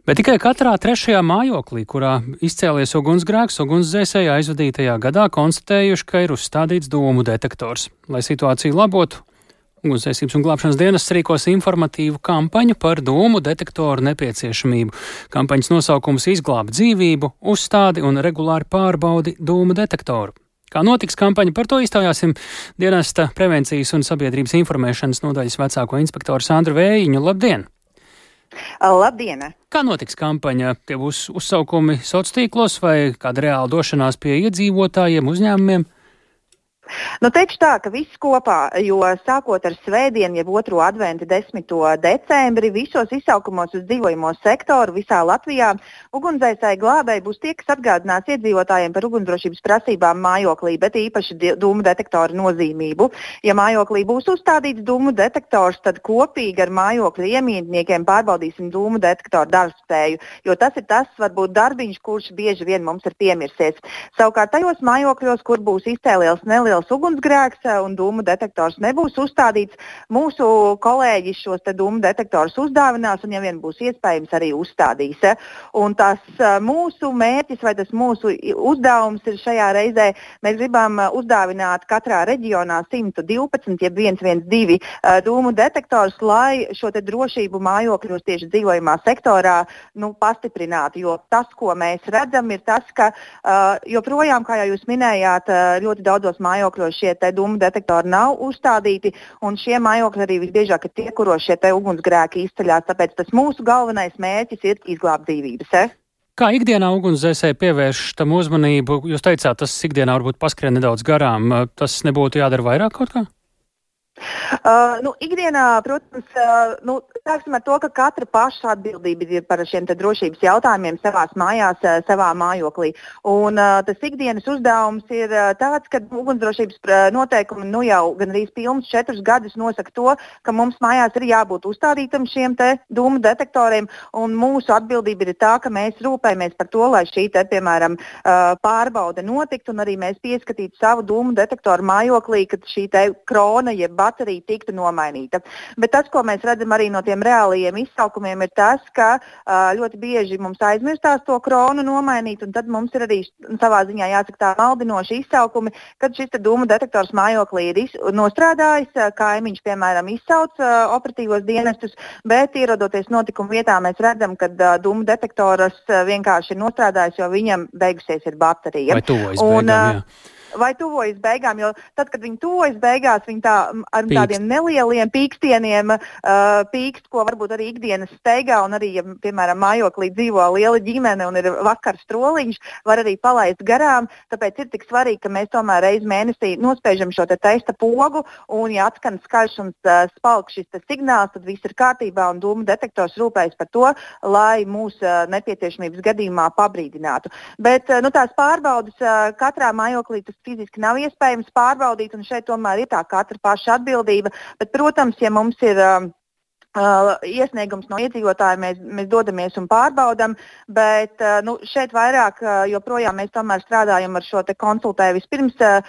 S1: Bet tikai katrā trešajā mājoklī, kurā izcēlies ugunsgrēks, ugunsdzēsēji aizvadītajā gadā konstatējuši, ka ir uzstādīts dūmu detektors. Lai situāciju labotu, Ugunsdzēsības un glābšanas dienas rīkos informatīvu kampaņu par dūmu detektoru nepieciešamību. Kampaņas nosaukums izglāb dzīvību, uzstādi un regulāri pārbaudi dūmu detektoru. Kā notiks kampaņa, par to iztaujāsim dienesta prevencijas un sabiedrības informēšanas nodaļas vecāko inspektoru Sandru Vējiņu. Labdien!
S27: Labdien!
S1: Kā notiks kampaņa? Tie būs uzsaukumi sociālos tīklos vai kāda reāla došanās pie iedzīvotājiem, uzņēmumiem?
S27: Nu, teikšu tā, ka viss kopā, jo sākot ar svētdienu, jeb otro adventu 10. decembri, visos izsaukumos uz dzīvojamo sektoru visā Latvijā ugunsdzēsēji glābēji būs tie, kas atgādinās iedzīvotājiem par ugunsdrošības prasībām mājoklī, bet īpaši dūmu detektoru nozīmību. Ja mājoklī būs uzstādīts dūmu detektors, tad kopīgi ar mājokļa iemītniekiem pārbaudīsim dūmu detektoru darbspēju, jo tas ir tas varbūt darbiņš, kurš bieži vien mums ir piemirsies. Savukārt tajos mājokļos, kur būs izcēlies neliels liels ugunsgrēks eh, un dūmu detektors nebūs uzstādīts. Mūsu kolēģi šos dūmu detektorus uzdāvinās un, ja vien būs iespējams, arī uzstādīs. Eh. Un tas eh, mūsu mērķis vai tas mūsu uzdevums ir šajā reizē, mēs gribam uzdāvināt katrā reģionā 112, jeb 112 dūmu detektorus, lai šo drošību mājokļos tieši dzīvojamā sektorā nu, pastiprinātu. Jo tas, ko mēs redzam, ir tas, ka joprojām, kā jau jūs minējāt, ļoti daudzos mājokļos mājokļos šie dūmu detektori nav uzstādīti, un šie mājokļi arī visbiežāk ir tie, kuros šie ugunsgrēki izceļās. Tāpēc tas mūsu galvenais mērķis ir izglābt dzīvības. Eh?
S1: Kā ikdienā ugunsdzēsēji pievērš tam uzmanību? Jūs teicāt, tas ikdienā varbūt paskrien nedaudz garām. Tas nebūtu jādara vairāk kaut kā?
S27: Uh, nu, ikdienā, protams, uh, nu, sāksim ar to, ka katra paša atbildība ir par šiem drošības jautājumiem savā mājās, uh, savā mājoklī. Un, uh, tas ikdienas uzdevums ir uh, tāds, ka ugunsdrošības uh, noteikumi nu, jau gandrīz pilnus četrus gadus nosaka to, ka mums mājās ir jābūt uzstādītam šiem dūmu detektoriem. Mūsu atbildība ir tā, ka mēs rūpējamies par to, lai šī te, piemēram, uh, pārbaude notiktu un arī mēs pieskatītu savu dūmu detektoru mājoklī, kad šī krona jeb baterija tiktu nomainīta. Bet tas, ko mēs redzam arī no tiem reālajiem izsaukumiem, ir tas, ka ļoti bieži mums aizmirstās to kronu nomainīt, un tad mums ir arī savā ziņā jāsaka tā maldinoši izsaukumi, kad šis dūmu detektors mājoklī ir nostrādājis, kaimiņš, piemēram, izsauc operatīvos dienestus, bet ierodoties notikumu vietā, mēs redzam, ka dūmu detektors vienkārši ir nostrādājis, jo viņam beigusies ir baterija.
S1: Vai tuvojas beigām, jā
S27: vai tuvojas beigām. Jo tad, kad viņi tuvojas beigās, viņi tā, ar Pīkst. tādiem nelieliem pīkstieniem uh, pīkst, ko varbūt arī ikdienas steigā, un arī, ja, piemēram, mājoklī dzīvo liela ģimene un ir vakars troliņš, var arī palaist garām. Tāpēc ir tik svarīgi, ka mēs tomēr reizi mēnesī nospiežam šo te testa pogu, un, ja atskan skaļš un uh, spalks šis signāls, tad viss ir kārtībā, un dūmu detektors rūpējas par to, lai mūsu uh, nepieciešamības gadījumā pabrīdinātu. Bet uh, nu, tās pārbaudas uh, katrā mājoklī tas fiziski nav iespējams pārbaudīt, un šeit tomēr ir tā katra paša atbildība. Bet, protams, ja mums ir uh, Uh, iesniegums no iedzīvotāja mēs, mēs dodamies un pārbaudām, bet uh, nu, šeit vairāk uh, joprojām mēs strādājam ar šo konsultēju vispirms uh,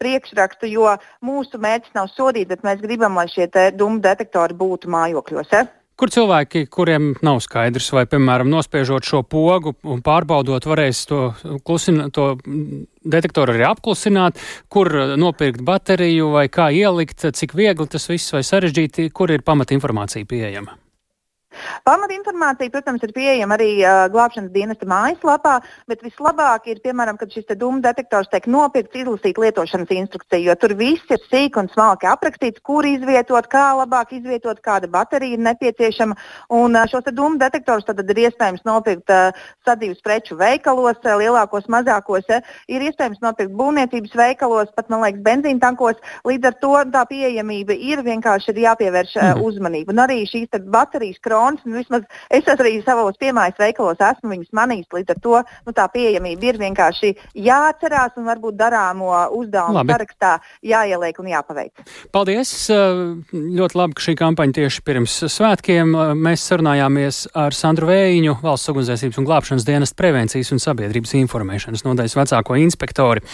S27: priekšrakstu, jo mūsu mērķis nav sodīt, bet mēs gribam, lai šie dūmu detektori būtu mājokļos. Eh?
S1: Kur cilvēki, kuriem nav skaidrs, vai, piemēram, nospiežot šo pogu un pārbaudot, varēs to, klusin, to detektoru arī apklusināt, kur nopirkt bateriju vai kā ielikt, cik viegli tas viss vai sarežģīti, kur ir pamatinformācija pieejama?
S27: Pamatinformācija, protams, ir pieejama arī uh, glābšanas dienesta mājaslapā, bet vislabāk ir, piemēram, kad šis dūmu detektors tiek nopirkts, izlasīt lietošanas instrukciju, jo tur viss ir sīk un smalki aprakstīts, kur izvietot, kā labāk izvietot, kāda baterija ir nepieciešama. Un uh, šos dūmu detektorus tad ir iespējams nopirkt uh, sadzīves preču veikalos, uh, lielākos, mazākos. Uh, ir iespējams nopirkt būvniecības veikalos, pat, man liekas, benzīna tankos. Līdz ar to tā pieejamība ir vienkārši ir jāpievērš uh, uzmanība. Un arī šīs baterijas kronas, nu, vismaz es arī savos piemājas veikalos esmu viņus manījis. Līdz ar to nu, tā pieejamība ir vienkārši jāatcerās un varbūt darāmo uzdevumu
S1: Labi.
S27: sarakstā jāieliek un jāpaveic.
S1: Paldies! Ļoti labi, ka šī kampaņa tieši pirms svētkiem mēs sarunājāmies ar Sandru Vējiņu, valsts ugunsdzēsības un glābšanas dienas prevencijas un sabiedrības informēšanas nodaļas vecāko inspektori.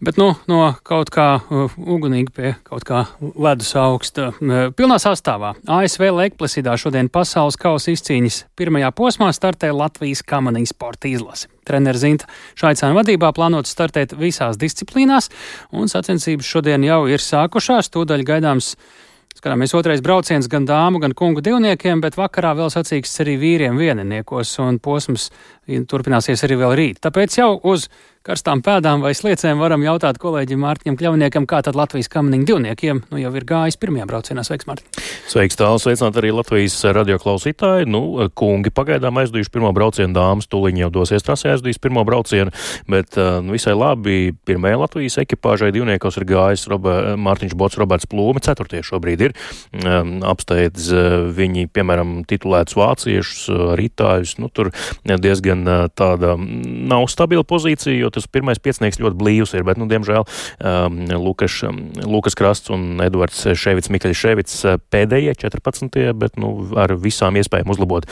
S1: Bet nu, no kaut kā uh, ugunīga pie kaut kā ledus augsta. Uh, pilnā sastāvā ASV Lekplasidā šodien pasaules kausa izcīņas pirmajā posmā startē Latvijas kamaniņu sporta izlase. Treneris Zinta Šaicāna vadībā plānots startēt visās disciplīnās, un sacensības šodien jau ir sākušās. Tūdaļ gaidāms Skatāmies otrais brauciens gan dāmu, gan kungu divniekiem, bet vakarā vēl sacīks arī vīriem vieniniekos, un posms turpināsies arī vēl rīt. Tāpēc jau uz karstām pēdām vai sliecēm varam jautāt kolēģim Mārtiņam Kļavniekam, kā tad Latvijas kamaniņu divniekiem nu, jau ir gājis pirmajā braucienā. Sveiks, Mārtiņ!
S28: Sveiks, tāls, sveicināt arī Latvijas radio klausītāji. Nu, kungi pagaidām aizdujuši pirmo braucienu, dāmas tuliņi jau dosies trasē aizdījis pirmo braucienu, bet nu, visai labi pirmajā Latvijas ekipāžai divniekos ir gājis Robert, Mārtiņš Bots, Roberts Plūme, ceturtie šobrīd ir. Apsteidz viņi, piemēram, titulētus vāciešus, ritājus, nu, tur diezgan tāda nav stabila pozīcija, jo tas pirmais piecinieks ļoti blīvs ir, bet, nu, diemžēl um, Lukas, Lukas Krasts un Edvards Ševits, Mikaļs Ševits pēdējie 14. bet, nu, ar visām iespējām uzlabot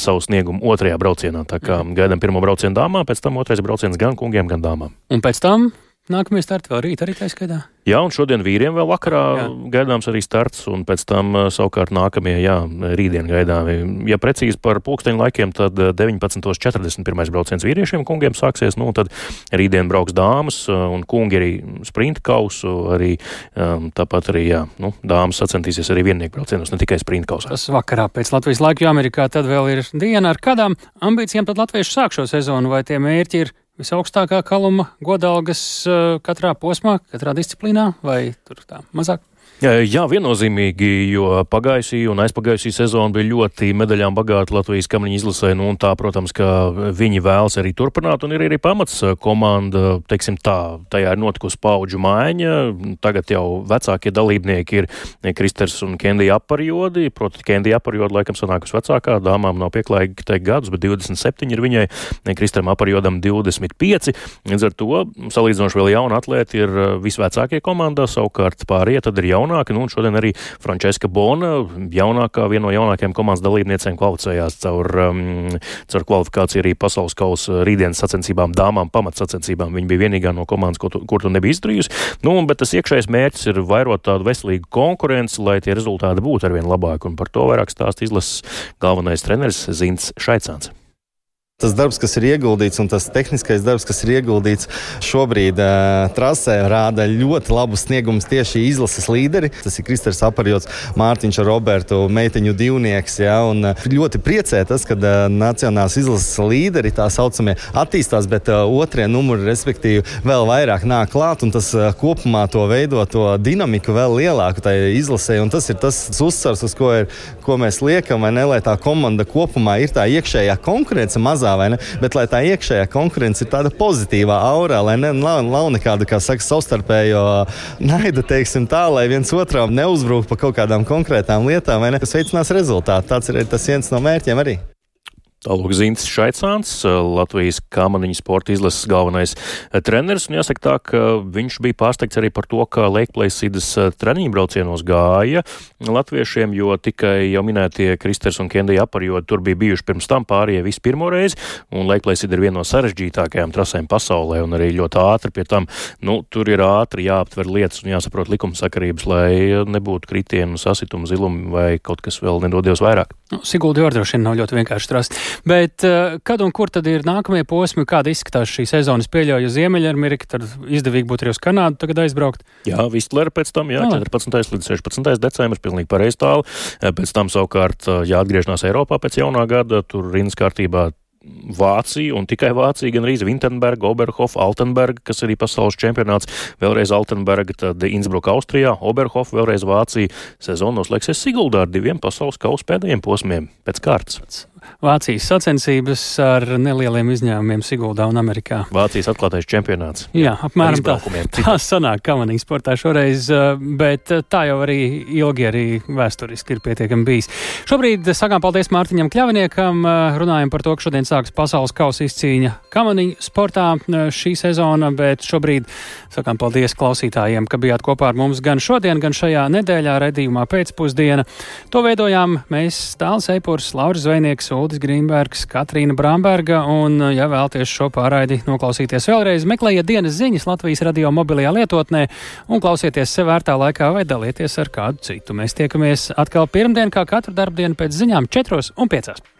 S28: savu sniegumu otrajā braucienā. Tā kā gaidām pirmo braucienu dāmām, pēc tam otrais brauciens gan kungiem, gan dāmām.
S1: Un pēc tam nākamie starti vēl rīt arī tā skaitā?
S28: Jā, un šodien vīriem vēl vakarā jā. gaidāms arī starts, un pēc tam savukārt nākamie, jā, rītdien gaidāmi. Ja precīzi par pulksteņu laikiem, tad 19.41. brauciens vīriešiem kungiem sāksies, nu, tad rītdien brauks dāmas, un kungi arī sprinta kausu, arī tāpat arī, jā, nu, dāmas sacensties arī viennieku braucienos, ne tikai sprinta kausā.
S1: Tas vakarā pēc Latvijas laika, jo Amerikā tad vēl ir diena ar kādām ambīcijām tad latvieši sāk šo sezonu, vai tie mērķi ir visaugstākā kaluma godalgas katrā posmā, katrā disciplīnā, vai tur tā mazāk?
S28: Jā, viennozīmīgi, jo pagājusī un aizpagājusī sezona bija ļoti medaļām bagāta Latvijas kamaniņu izlasē, nu tā, protams, ka viņi vēlas arī turpināt, un ir arī pamats komanda, teiksim tā, tajā ir notikusi paudžu maiņa, tagad jau vecākie dalībnieki ir Kristers un Kendija aparjodi, proti Kendija aparjodi laikam sanākus vecākā, dāmām nav pieklājīgi teikt gadus, bet 27 ir viņai, Kristeram aparjodam 25, līdz ar to salīdzinoši vēl jauni atlēti ir visvecākie komandā, savukārt pārējie tad ir jauni jaunāki. Nu, šodien arī Frančiska Bona, jaunākā, viena no jaunākajām komandas dalībniecēm, kvalificējās caur, um, caur kvalifikāciju arī pasaules kausa rītdienas sacensībām, dāmām pamatsacensībām. Viņa bija vienīgā no komandas, kur, kur to nebija izdarījusi. Nu, bet tas iekšējais mērķis ir vairot tādu veselīgu konkurenci, lai tie rezultāti būtu arvien labāki. Un par to vairāk stāst izlases galvenais treneris Zints Šaicāns.
S29: Tas darbs, kas ir ieguldīts, un tas tehniskais darbs, kas ir ieguldīts šobrīd uh, trasē, rāda ļoti labu sniegumu tieši izlases līderi. Tas ir Kristers Aparjots, Mārtiņš ar Robertu, meiteņu divnieks. Ja, un, uh, ļoti priecē tas, ka uh, nacionālās izlases līderi tā saucamie attīstās, bet uh, otrie numuri, respektīvi, vēl vairāk nāk klāt, un tas uh, kopumā to veido to dinamiku vēl lielāku tajā izlasē. Tas ir tas uzsvars, uz ko, ir, ko mēs liekam, ne, lai tā komanda kopumā ir tā iekšējā konkurence mazā vai ne? Bet lai tā iekšējā konkurence ir tāda pozitīvā aurā, lai ne, nav, nav nekāda, kā saka, savstarpējo naida, teiksim tā, lai viens otram neuzbrūk pa kaut kādām konkrētām lietām, vai ne? Tas veicinās rezultātu. Tāds ir tas viens no mērķiem arī.
S28: Tālāk Zīns Šaicāns, Latvijas kamaniņu sporta izlases galvenais treneris. Un jāsaka tā, ka viņš bija pārsteigts arī par to, ka Lakeplace'idas treniņu braucienos gāja latviešiem, jo tikai jau minētie Kristers un Kendija aparjodi tur bija bijuši pirms tam pārējie visi pirmo reizi. Un Lakeplace'ida ir viena no sarežģītākajām trasēm pasaulē un arī ļoti ātri pie tam. Nu, tur ir ātri jāaptver lietas un jāsaprot likumsakarības, lai nebūtu kritienu, sasitumu, zilumu vai kaut kas vēl nedodies vairāk.
S1: Nu, Siguldi arī droši vien nav ļoti vienkārši trast. Bet kad un kur tad ir nākamie posmi, kāda izskatās šī sezona? Es pieļauju Ziemeļamerika, tad izdevīgi būtu arī uz Kanādu tagad aizbraukt.
S28: Jā, Vistlera pēc tam, jā, 14. līdz 16. decembris, pilnīgi pareizi tālu. Pēc tam savukārt jāatgriežas Eiropā pēc jaunā gada, tur rindas kārtībā Vācija un tikai Vācija, gan arī Vinterberga, Oberhof, Altenberga, kas arī pasaules čempionāts, vēlreiz Altenberga, tad Innsbruck, Austrijā, Oberhof, vēlreiz Vācija. Sezona noslēgsies Siguldā ar diviem pasaules kausa pēdējiem posmiem pēc kārtas.
S1: Vācijas sacensības ar nelieliem izņēmumiem Siguldā un Amerikā.
S28: Vācijas atklātais čempionāts.
S1: Jā, apmēram tā. *laughs* Tā sanāk kamanīgi sportā šoreiz, eh, bet eh, tā jau arī ilgi arī vēsturiski ir pietiekami bijis. Šobrīd sakām paldies Mārtiņam Kļaviniekam, eh, runājam par to, ka šodien sāks pasaules kausa izcīņa kamaniņu sportā šī sezona, bet šobrīd sakām paldies klausītājiem, ka bijāt kopā ar mums gan šodien, gan šajā nedēļā redījumā pēcpusdiena. To veidojām mēs Tāls Eipurs, Lauris Zvejnieks, Uldis Grīmbergs, Katrīna Bramberga, un, ja vēlties šo pārraidi noklausīties vēlreiz, meklējiet dienas ziņas Latvijas radio mobilajā lietotnē un klausieties sev vērtā laikā vai dalieties ar kādu citu. Mēs tiekamies atkal pirmdien, kā katru darbdienu pēc ziņām 4 un 5.